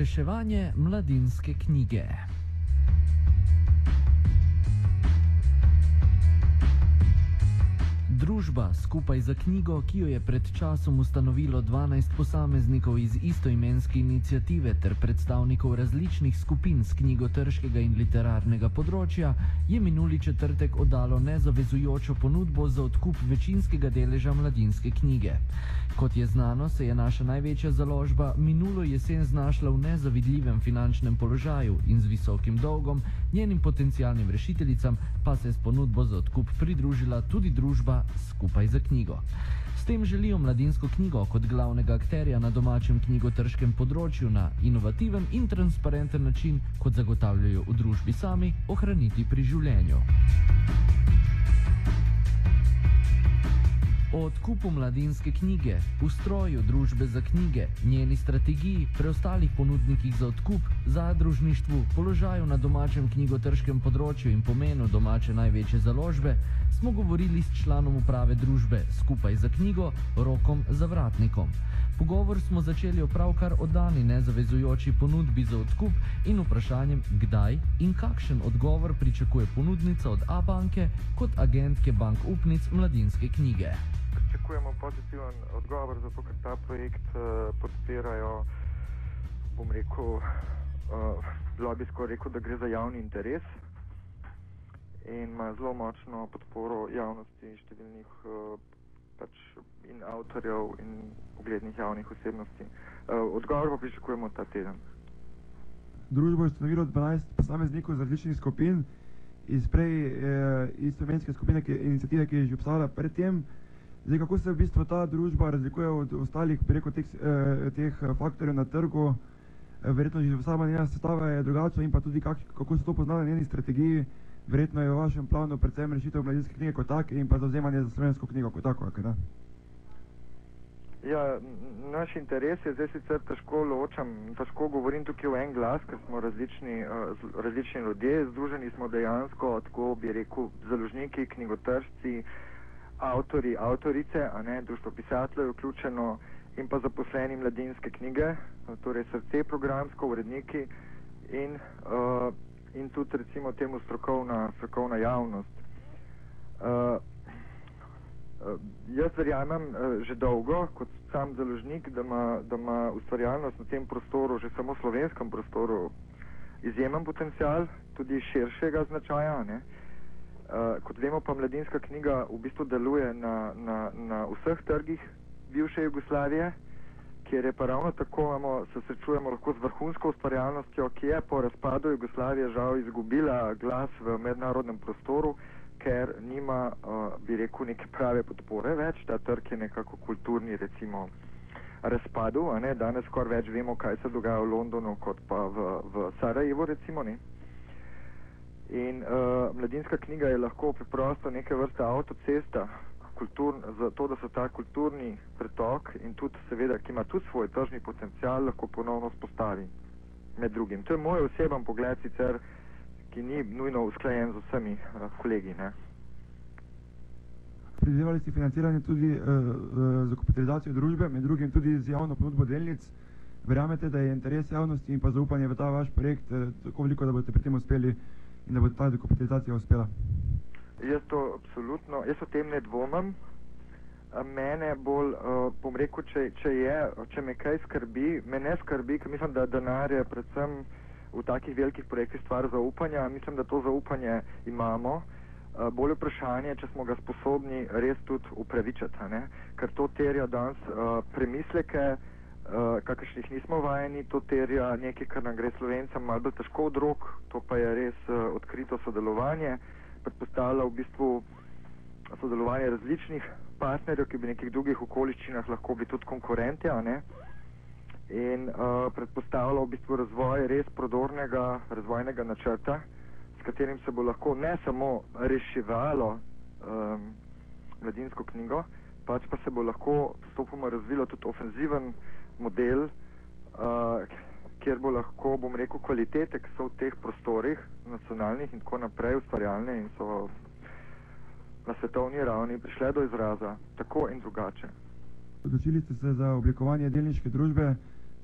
Reševanje mladinske knjige. Družba skupaj za knjigo, ki jo je pred časom ustanovilo 12 posameznikov iz istoimenske inicijative ter predstavnikov različnih skupin z knjigotrškega in literarnega področja, je minuli četrtek oddalo nezavezujočo ponudbo za odkup večinskega deleža mladinske knjige. Kot je znano, se je naša največja založba minulo jesen znašla v nezavidljivem finančnem položaju in z visokim dolgom, njenim potencijalnim rešiteljicam pa se je s ponudbo za odkup pridružila tudi družba skupaj za knjigo. S tem želijo mladinsko knjigo kot glavnega akterja na domačem knjigotrškem področju na inovativen in transparenten način, kot zagotavljajo v družbi sami, ohraniti pri življenju. O odkupu mladinske knjige, ustroju družbe za knjige, njeni strategiji, preostalih ponudnikih za odkup, zadružništvu, položaju na domačem knjigotrškem področju in pomenu domače največje založbe, smo govorili s članom uprave družbe skupaj za knjigo Rokom Zavratnikom. Pogovor smo začeli opravkar o dani nezavezujoči ponudbi za odkup in vprašanjem, kdaj in kakšen odgovor pričakuje ponudnica od A-banke kot agentke bank upnic mladinske knjige. Pričakujemo pozitiven odgovor, zato ker ta projekt uh, podpirajo, bom rekel, uh, lobijsko rekel, da gre za javni interes in ima zelo močno podporo javnosti in številnih uh, pač in avtorjev in uglednih javnih osebnosti. Uh, odgovor pa pričakujemo ta teden. Družbo je ustanovilo 12 posameznikov iz različnih skupin, iz prej eh, istoimenske skupine, ki, inicijative, ki je že obstajala predtem. Zdaj, kako se v bistvu ta družba razlikuje od ostalih preko teh, eh, teh faktorjev na trgu, eh, verjetno že sama njena sestava je drugačna in pa tudi kak, kako se to pozna na njeni strategiji, verjetno je v vašem planu predvsem rešitev mladinske knjige kot take in pa zauzemanje za slovensko knjigo kot tako, kaj da? Ja, naš interes je zdaj sicer težko ločam, težko govorim tukaj v en glas, ker smo različni, uh, različni ljudje, združeni smo dejansko, tako bi rekel, založniki, knjigotržci, avtori, avtorice, a ne, društvo pisateljev vključeno in pa zaposleni mladinske knjige, torej srce programsko, uredniki in, uh, in tudi recimo temu strokovna, strokovna javnost. Uh, jaz verjamem uh, že dolgo, kot sam založnik, da ima, da ima ustvarjalnost na tem prostoru, že samo slovenskem prostoru, izjemen potencial, tudi širšega značaja. Uh, kot vemo, pa mladinska knjiga v bistvu deluje na, na, na vseh trgih bivše Jugoslavije, kjer je pa ravno tako, imamo, se srečujemo lahko z vrhunsko ustvarjalnostjo, ki je po razpadu Jugoslavije žal izgubila glas v mednarodnem prostoru ker nima, uh, bi rekel, neke prave podpore več, ta trg je nekako kulturni, recimo, razpadu, danes skoraj več vemo, kaj se dogaja v Londonu, kot pa v, v Sarajevo, recimo, ne. In uh, mladinska knjiga je lahko preprosto neke vrste avtocesta, kultur, zato da se ta kulturni pretok in tudi, seveda, ki ima tudi svoj tržni potencial, lahko ponovno spostavi med drugim. To je moj oseben pogled, sicer ki ni nujno usklajen z vsemi uh, kolegi. Predvidevali ste financiranje tudi uh, uh, za kapitalizacijo družbe, med drugim tudi z javno ponudbo delnic. Verjamete, da je interes javnosti in pa zaupanje v ta vaš projekt uh, tako veliko, da boste pri tem uspeli in da bo ta dokapitalizacija uspela? Jaz to absolutno, jaz o tem ne dvomim. Mene bolj, uh, bom rekel, če, če, je, če me kaj skrbi, me ne skrbi, ker mislim, da denar je predvsem v takih velikih projektih stvar zaupanja. Mislim, da to zaupanje imamo. Uh, bolje vprašanje, če smo ga sposobni res tudi upravičiti, ne? ker to terja danes uh, premisleke, uh, kakršnih nismo vajeni, to terja nekaj, kar nam gre slovencem malo bolj težko od rok, to pa je res uh, odkrito sodelovanje, predpostavlja v bistvu sodelovanje različnih partnerjev, ki bi v nekih drugih okoliščinah lahko bili tudi konkurenti, in uh, predpostavlja v bistvu razvoj res prodornega razvojnega načrta, s katerim se bo lahko ne samo reševalo um, mladinsko knjigo, pač pa se bo lahko postopoma razvilo tudi ofenziven model, uh, kjer bo lahko, bom rekel, kvalitete, ki so v teh prostorih, nacionalnih in tako naprej, ustvarjalne in so na svetovni ravni prišle do izraza, tako in drugače. Odločili ste se za oblikovanje delniške družbe,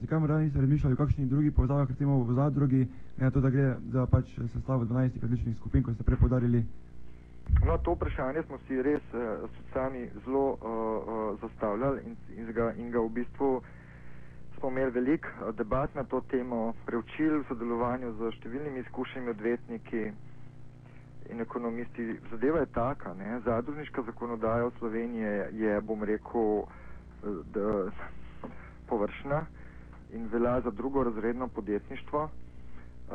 zakaj morda niste razmišljali o kakšnih drugih povezavah, recimo v zadrugi, ne to, da gre za pač sestavo 12 različnih skupin, kot ste prej podarili? No, to vprašanje smo si res uh, sami zelo uh, uh, zastavljali in, in, ga, in ga v bistvu smo imeli veliko uh, debat na to temo, preučili v sodelovanju z številnimi izkušenimi odvetniki in ekonomisti. Zadeva je taka, ne, zadružniška zakonodaja v Sloveniji je, bom rekel, da, površna in velja za drugorazredno podjetništvo. Uh,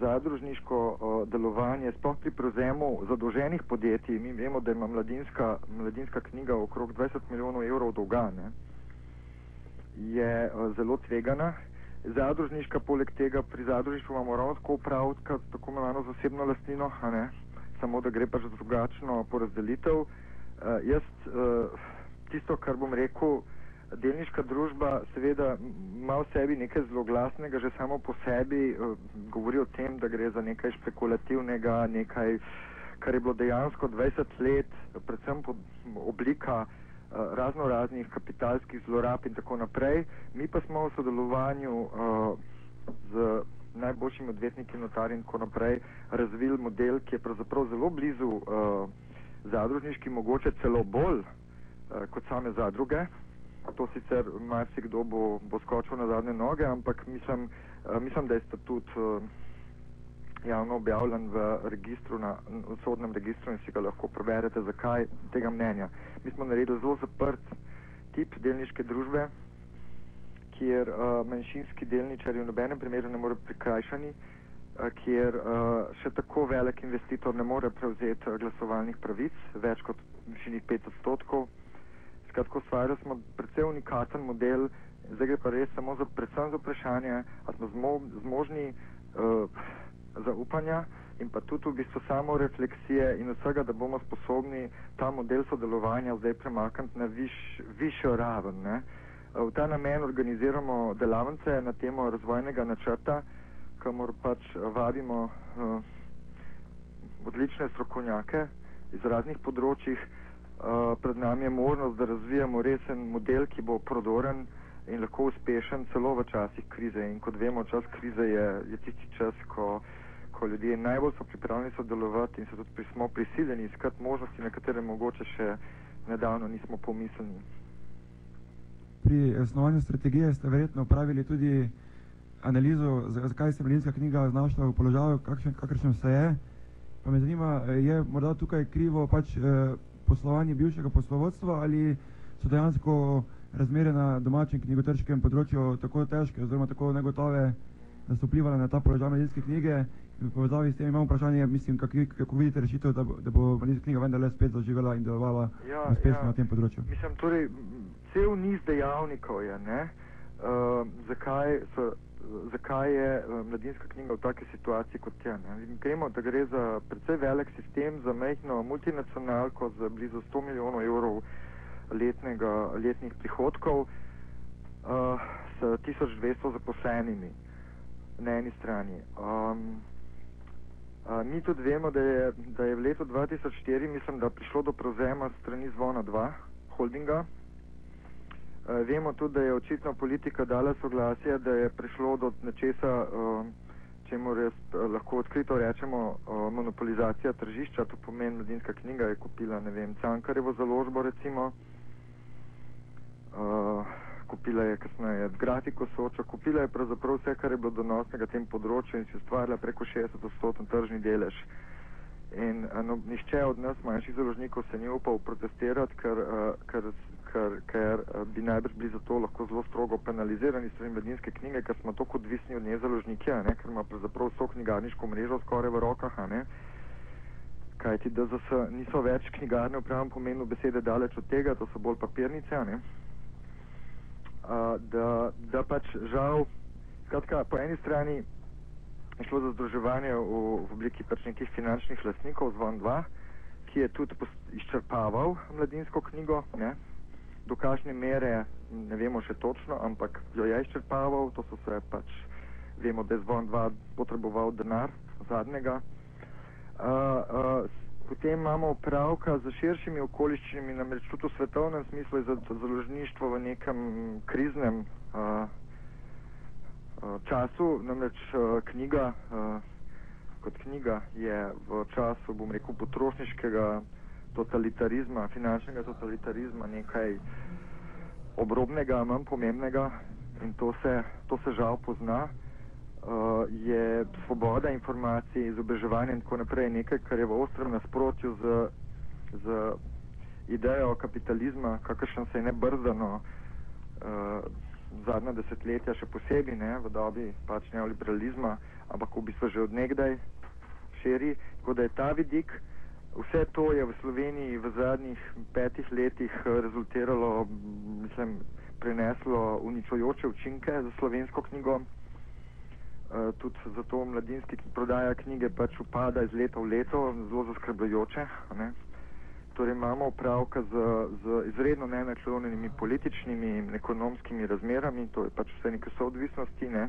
zadružniško uh, delovanje, sploh pri prevzemu zadolženih podjetij, mi vemo, da ima mladinska, mladinska knjiga okrog 20 milijonov evrov dolga, ne, je uh, zelo tvegana. Zadružniška, poleg tega pri zadružništvu imamo ravno tako upravka, tako imenovano zasebno lastnino, samo da gre pač za drugačno porazdelitev. Uh, jaz uh, tisto, kar bom rekel, delniška družba seveda ima v sebi nekaj zelo glasnega, že samo po sebi uh, govori o tem, da gre za nekaj špekulativnega, nekaj, kar je bilo dejansko 20 let, predvsem pod oblika razno raznih kapitalskih zlorab in tako naprej. Mi pa smo v sodelovanju uh, z najboljšimi odvetniki, notarji in tako naprej razvili model, ki je pravzaprav zelo blizu uh, zadružniški, mogoče celo bolj uh, kot same zadruge to sicer marsikdo bo, bo skočil na zadnje noge, ampak mislim, uh, mislim da je statut uh, javno objavljen v registru, na, v sodnem registru in si ga lahko preberete, zakaj? Tega mnenja. Mi smo naredili zelo zaprt tip delniške družbe, kjer uh, manjšinski delničari v nobenem primeru ne more prikrajšani, uh, kjer uh, še tako velik investitor ne more prevzeti glasovalnih pravic, več kot višini 5 odstotkov. Skratka, ustvarjali smo precej unikaten model, zdaj gre pa res samo za, predvsem za vprašanje, ali smo zmo, zmožni uh, zaupanja in pa tudi v bistvu samo refleksije in vsega, da bomo sposobni ta model sodelovanja zdaj premakniti na viš, višjo raven. Ne? V ta namen organiziramo delavnice na temo razvojnega načrta, kamor pač vabimo uh, odlične strokovnjake iz raznih področjih, Eh, pred nami je možnost, da razvijamo resen model, ki bo prodoren in lahko uspešen celo v časih krize. In kot vemo, čas krize je, je tisti čas, ko, ko ljudje najbolj so pripravljeni sodelovati in se tudi smo prisiljeni iskati možnosti, na katere mogoče še nedavno nismo pomislili. Pri osnovanju strategije ste verjetno upravili tudi analizo, zakaj se mladinska knjiga znašla v položaju, kakršnem se je. Pa me zanima, je morda tukaj krivo pač eh, poslovanje bivšega poslovodstva ali so dejansko razmere na domačem knjigotrškem področju tako težke oziroma tako negotove, da so vplivali na ta položaj medijske knjige. V povezavi s tem imamo vprašanje, mislim, kako, kako vidite rešitev, da bo, da bo knjiga vendarle spet zaživela in delovala ja, uspešno ja. na tem področju. Mislim, torej, cel niz dejavnikov je, ne, uh, zakaj so zakaj je eh, mladinska knjiga v taki situaciji kot je. Gremo, da gre za precej velik sistem, za mehno multinacionalko z blizu 100 milijonov evrov letnega, letnih prihodkov uh, s 1200 zaposlenimi na eni strani. Um, uh, mi tudi vemo, da je, da je v letu 2004, mislim, da prišlo do prevzema strani Zvona 2 holdinga, Uh, vemo tudi, da je očitno politika dala soglasje, da je prišlo do nečesa, uh, čemu res lahko odkrito rečemo monopolizacija tržišča, to pomeni mladinska knjiga je kupila, ne vem, Cankarevo založbo recimo, uh, kupila je kasneje. Grafiko Soča, kupila je pravzaprav vse, kar je bilo donosnega tem področju in si ustvarila preko 60 odstoten tržni delež. In no, nišče od nas, manjših založnikov, se ni upal protestirati, ker, uh, ker ker, ker eh, bi najbrž bili za to lahko zelo strogo penalizirani strani mladinske knjige, ker smo tako odvisni od nezaložnike, ne, ker ima pravzaprav vso knjigarniško mrežo skoraj v rokah, kajti da niso več knjigarne v pravem pomenu besede daleč od tega, to so bolj papirnice, ne, Da, da pač žal, skratka, po eni strani je šlo za združevanje v, v obliki pač nekih finančnih lastnikov, zvon 2, ki je tudi izčrpaval mladinsko knjigo, ne, do kakšne mere ne vemo še točno, ampak jo je izčrpaval, to so se pač, vemo, da je zvon dva potreboval denar zadnjega. Uh, uh, potem imamo opravka z širšimi okoliščinami, namreč tudi v svetovnem smislu je založništvo v nekem kriznem uh, Uh, času namreč uh, knjiga, uh, kot knjiga je v času, bom rekel, potrošniškega totalitarizma, finančnega totalitarizma nekaj obrobnega, manj pomembnega in to se, to se žal pozna. Uh, je svoboda informacij, izobraževanje in tako naprej nekaj, kar je v ostrem nasprotju z, z idejo kapitalizma, kakršen se je nebrzdano uh, zadnja desetletja še posebej ne, v dobi pač neoliberalizma, ampak v bistvu že odnegdaj širi. Tako da je ta vidik, vse to je v Sloveniji v zadnjih petih letih rezultiralo, mislim, preneslo uničujoče učinke za slovensko knjigo. Uh, tudi zato mladinski prodaja knjige pač upada iz leta v leto, zelo zaskrbljujoče. Ne? Torej imamo upravka z, z izredno nenaklonjenimi političnimi in ekonomskimi razmerami, to je pač vse neke soodvisnosti. Ne?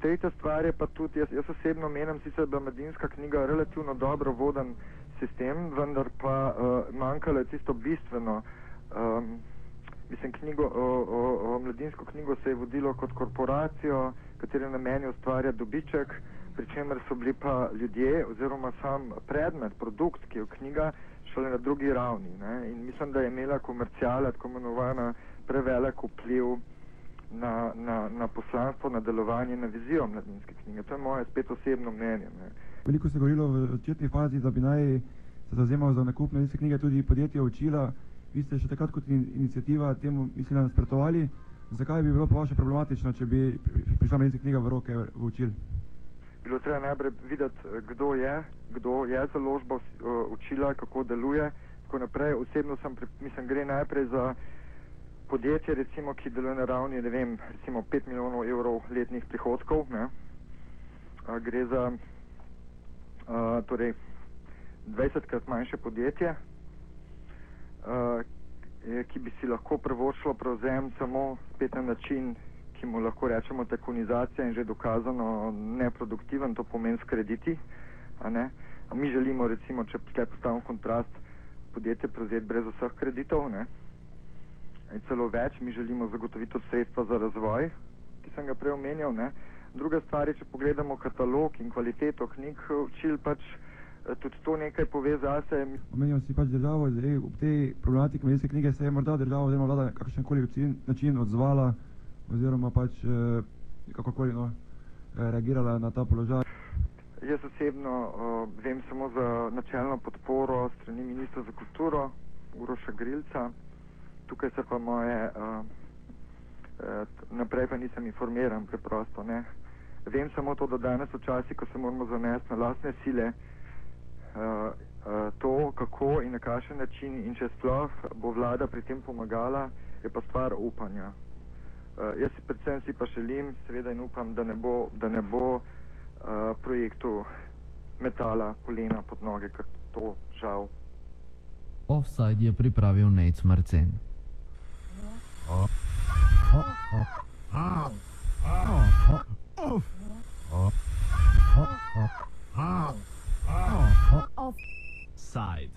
Tretja stvar je pa tudi, jaz, jaz osebno menim sicer, da je mladinska knjiga relativno dobro voden sistem, vendar pa uh, manjkalo je tisto bistveno. Um, mislim, knjigo, o, o, o mladinsko knjigo se je vodilo kot korporacijo, katere namen je ustvarjati dobiček, pri čemer so bili pa ljudje oziroma sam predmet, produkt, ki je knjiga, šele na drugi ravni. Ne? In mislim, da je imela komercijala, tako imenovana, prevelik vpliv na, na, na poslanstvo, na delovanje, na vizijo mladinske knjige. To je moje spet osebno mnenje. Ne? Veliko se je govorilo v začetni fazi, da bi naj se zauzemal za nakup mladinske knjige tudi podjetja učila. Vi ste še takrat kot in, inicijativa temu mislim nasprotovali. Zakaj bi bilo po vaše problematično, če bi prišla mladinska knjiga v roke v učil? bilo treba najprej videti, kdo je, kdo je založba uh, učila, kako deluje. Tako naprej. Osebno sem, mislim, gre najprej za podjetje, recimo, ki deluje na ravni, ne vem, recimo 5 milijonov evrov letnih prihodkov. Ne? Uh, gre za uh, torej 20krat manjše podjetje, uh, ki bi si lahko privoščilo prevzem samo spet na način, ki mu lahko rečemo tekonizacija in že dokazano neproduktiven, to pomeni s krediti. Mi želimo, recimo, če tukaj postavimo kontrast, podjetje prevzeti brez vseh kreditov ne? in celo več, mi želimo zagotoviti sredstva za razvoj, ki sem ga prej omenjal. Ne? Druga stvar je, če pogledamo katalog in kvaliteto knjig, učil pač tudi to nekaj pove zase. Omenjal si pač državo, zdaj v tej problematiki medijske knjige se je morda država oziroma vlada kakšen koli način odzvala oziroma pač eh, kakorkoli no, eh, reagirala na ta položaj? Jaz osebno uh, vem samo za načelno podporo strani ministra za kulturo Uroša Grilca. Tukaj se pa moje, uh, uh, naprej pa nisem informiran preprosto. Ne. Vem samo to, da danes v časi, ko se moramo zanesti na lastne sile, uh, to, kako in na kakšen način in če sploh bo vlada pri tem pomagala, je pa stvar upanja. Uh, jaz si predvsem si pa želim, seveda in upam, da ne bo, da ne bo uh, projektu metala polena pod noge, ker to žal. Offside je pripravil Nec Marcen. Offside.